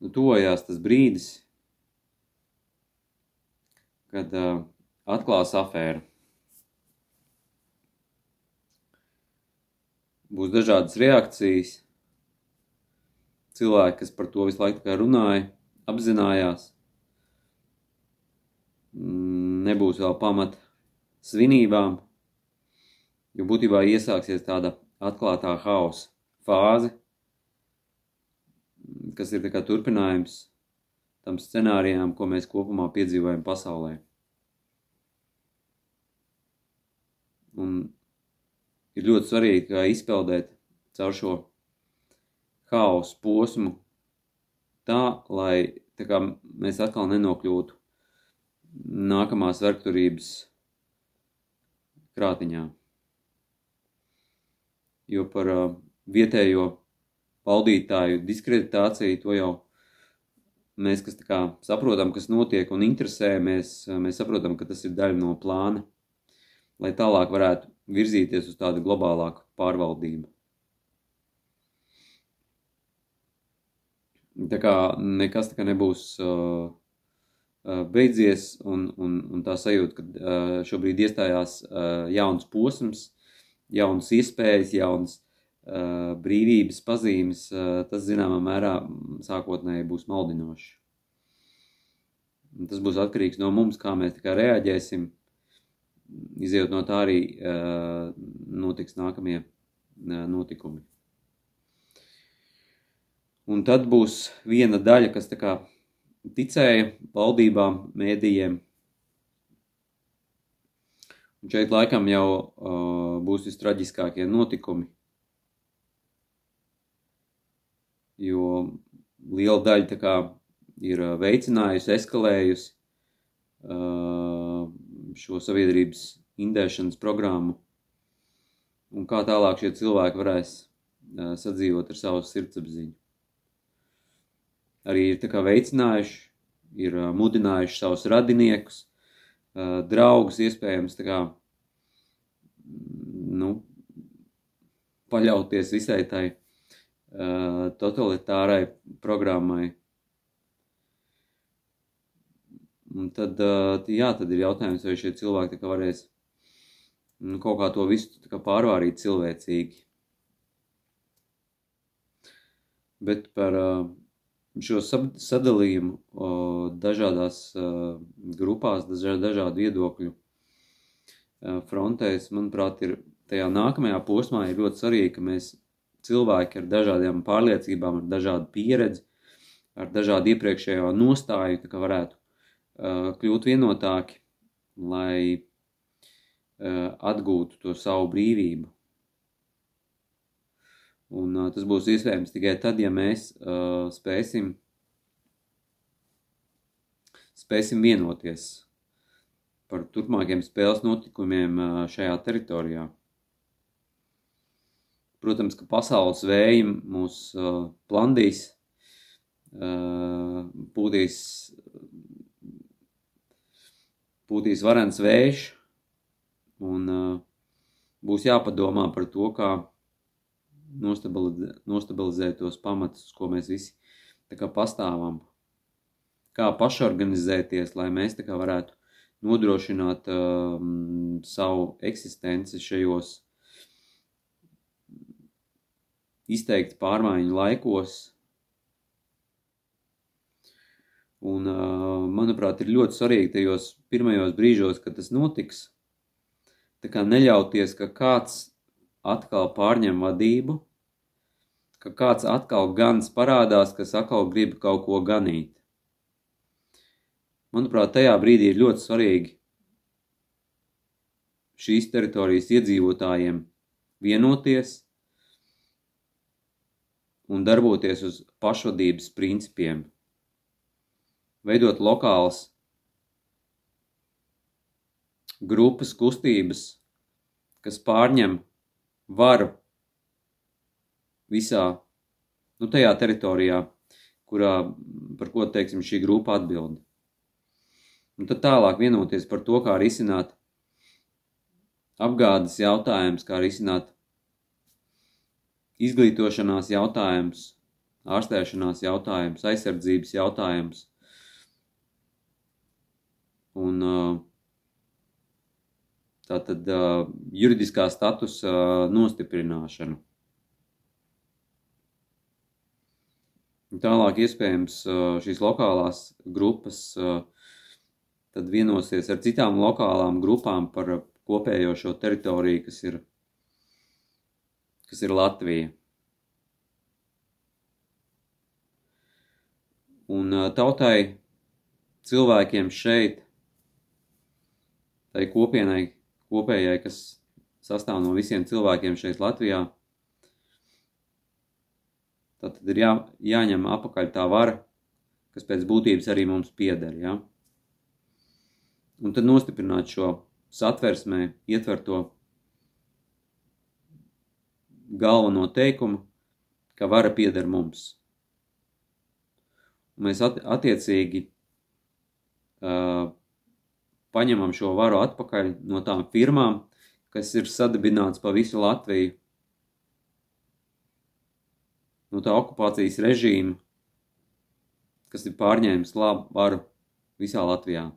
nu, tuvojās tas brīdis, kad uh, atklās afēra. Būs dažādas reakcijas. Cilvēki, kas par to visu laiku runāja, apzinājās. Mm, nebūs vēl pamata svinībām, jo būtībā iesāksies tāda atklātā hausa fāze, kas ir turpinājums tam scenārijām, ko mēs kopumā piedzīvojam pasaulē. Un ir ļoti svarīgi, kā izpeldēt caur šo hausu posmu tā, lai tā kā mēs atkal nenokļūtu nākamās vergturības krātiņā. Jo par vietējo valdītāju diskreditāciju to jau mēs, kas saprotam, kas notiek un interesē, mēs, mēs saprotam, ka tas ir daļa no plāna, lai tālāk varētu virzīties uz tādu globālāku pārvaldību. Tā kā nekas tā kā nebūs uh, beidzies, un, un, un tā sajūta, ka šobrīd iestājās jauns posms, jaunas iespējas, jaunas brīvības pazīmes, tas zināmā mērā sākotnēji būs maldinoši. Tas būs atkarīgs no mums, kā mēs kā reaģēsim. Izejot no tā arī notiks nākamie notikumi. Un tad būs viena daļa, kas ticēja valdībām, mēdījiem. Un šeit laikam jau uh, būs vistraģiskākie notikumi, jo liela daļa kā ir veicinājusi, eskalējusi uh, šo sabiedrības indēšanas programmu, un kā tālāk šie cilvēki varēs uh, sadzīvot ar savu sirdsapziņu. Arī ir veicinājuši, ir mudinājuši savus radiniekus, draugus iespējams kā, nu, paļauties visai tai totalitārai programmai. Un tad, jā, tad ir jautājums, vai šie cilvēki varēs nu, kaut kā to visu kā pārvārīt cilvēcīgi. Bet par uh, šo sadalījumu dažādās grupās, dažādu viedokļu frontēs, manuprāt, ir tajā nākamajā posmā ir ļoti svarīgi, ka mēs cilvēki ar dažādām pārliecībām, ar dažādu pieredzi, ar dažādu iepriekšējo nostāju, tā kā varētu kļūt vienotāki, lai atgūtu to savu brīvību. Un uh, tas būs iespējams tikai tad, ja mēs uh, spēsim, spēsim vienoties par turpmākiem spēles notikumiem uh, šajā teritorijā. Protams, ka pasaules vēji mūs uh, plandīs, uh, pūtīs, pūtīs varens vējš, un uh, būs jāpadomā par to, kā nostabilizēt, nostabilizēt tos pamatus, ko mēs visi kā pastāvam. Kā pašorganizēties, lai mēs tā kā varētu nodrošināt um, savu eksistenci šajos izteikti pārmaiņu laikos. Un, manuprāt, ir ļoti svarīgi tajos pirmajos brīžos, kad tas notiks, neļauties, ka kāds atkal pārņem vadību, ka kāds atkal gans parādās, kas atkal grib kaut ko ganīt. Manuprāt, tajā brīdī ir ļoti svarīgi šīs teritorijas iedzīvotājiem vienoties un darboties uz pašvadības principiem, veidot lokālas grupas kustības, kas pārņem varu visā, nu, tajā teritorijā, kurā, par ko, teiksim, šī grupa atbild. Un tad tālāk vienoties par to, kā risināt apgādes jautājums, kā risināt izglītošanās jautājums, ārstēšanās jautājums, aizsardzības jautājums. Un tātad juridiskā statusa nostiprināšanu. Tālāk iespējams šīs lokālās grupas tad vienosies ar citām lokālām grupām par kopējo šo teritoriju, kas ir, kas ir Latvija. Un tautai, cilvēkiem šeit, tai kopienai, kopējai, kas sastāv no visiem cilvēkiem šeit Latvijā, Tad ir jā, jāņem apakaļ tā vara, kas pēc būtības arī mums pieder. Ja? Un tad nostiprināt šo satversmē ietverto galveno teikumu, ka vara pieder mums. Un mēs at, attiecīgi uh, paņemam šo varu atpakaļ no tām firmām, kas ir sadibināts pa visu Latviju no tā okupācijas režīma, kas ir pārņēmis labu varu visā Latvijā.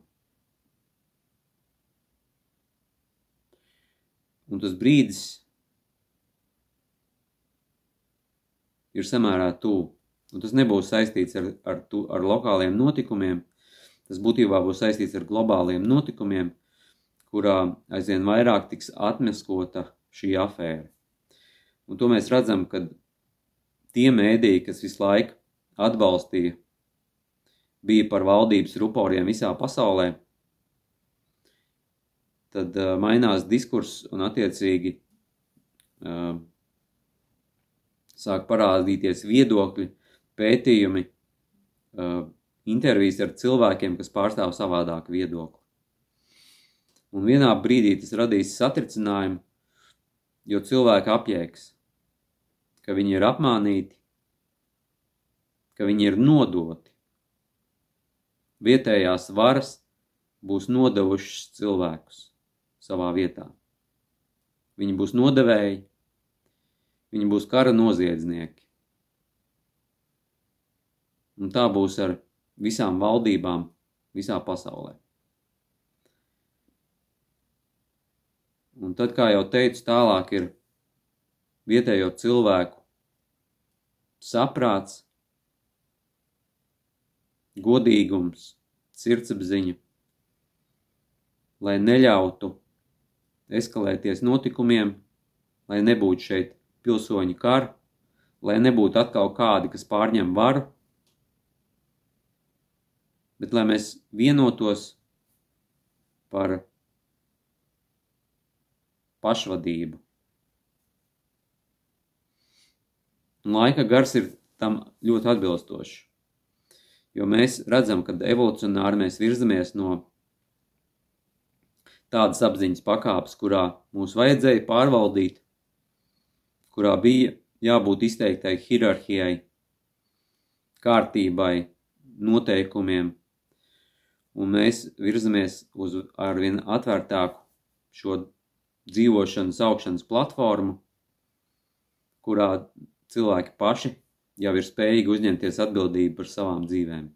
Un tas brīdis ir samērā tuvu. Un tas nebūs saistīts ar, ar, tu, ar lokāliem notikumiem, tas būtībā būs saistīts ar globāliem notikumiem, kurā aizvien vairāk tiks atmeskota šī afēra. Un to mēs redzam, kad tie mēdīji, kas visu laiku atbalstīja, bija par valdības ruporiem visā pasaulē, tad uh, mainās diskurss un attiecīgi uh, sāk parādīties viedokļi, pētījumi, uh, intervijas ar cilvēkiem, kas pārstāv savādāku viedokli. Un vienā brīdī tas radīs satricinājumu, jo cilvēki apjēgs, ka viņi ir apmānīti, ka viņi ir nodoti. Vietējās varas būs nodevušas cilvēkus savā vietā. Viņi būs nodevēji, viņi būs kara noziedznieki. Un tā būs ar visām valdībām visā pasaulē. Un tad, kā jau teicu, tālāk ir vietējo cilvēku saprāts, godīgums, sirdsapziņa, lai neļautu eskalēties notikumiem, lai nebūtu šeit pilsoņu kara, lai nebūtu atkal kādi, kas pārņem varu, bet lai mēs vienotos par pašvadību. Un laika gars ir tam ļoti atbilstošs. Jo mēs redzam, ka evolucionāri mēs virzamies no tādas apziņas pakāpes, kurā mūs vajadzēja pārvaldīt, kurā bija jābūt izteiktai hierarhijai, kārtībai, noteikumiem, un mēs virzamies uz arvien atvērtāku šo dzīvošanas augšanas platformu, kurā cilvēki paši jau ir spējīgi uzņemties atbildību par savām dzīvēm.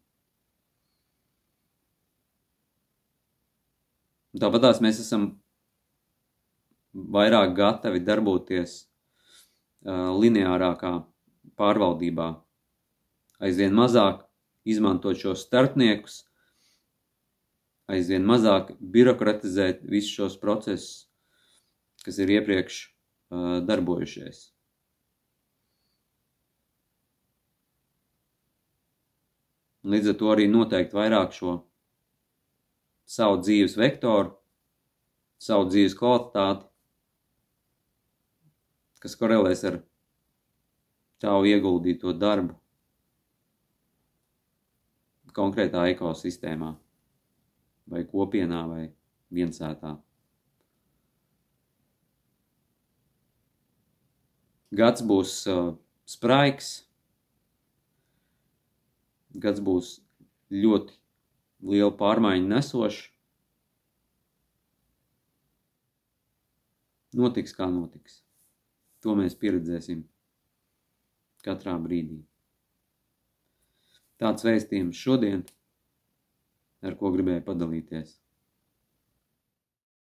Tāpatās mēs esam vairāk gatavi darboties lineārākā pārvaldībā, aizvien mazāk izmantot šos starpniekus, aizvien mazāk birokratizēt visus šos procesus, kas ir iepriekš uh, darbojušies. Līdz ar to arī noteikti vairāk šo savu dzīves vektoru, savu dzīves kvalitāti, kas korelēs ar tavu ieguldīto darbu konkrētā ekosistēmā vai kopienā vai viensētā. Gads būs uh, spraigs, gads būs ļoti liela pārmaiņa nesošs. Notiks, kā notiks. To mēs pieredzēsim katrā brīdī. Tāds vēstījums šodien, ar ko gribēju padalīties.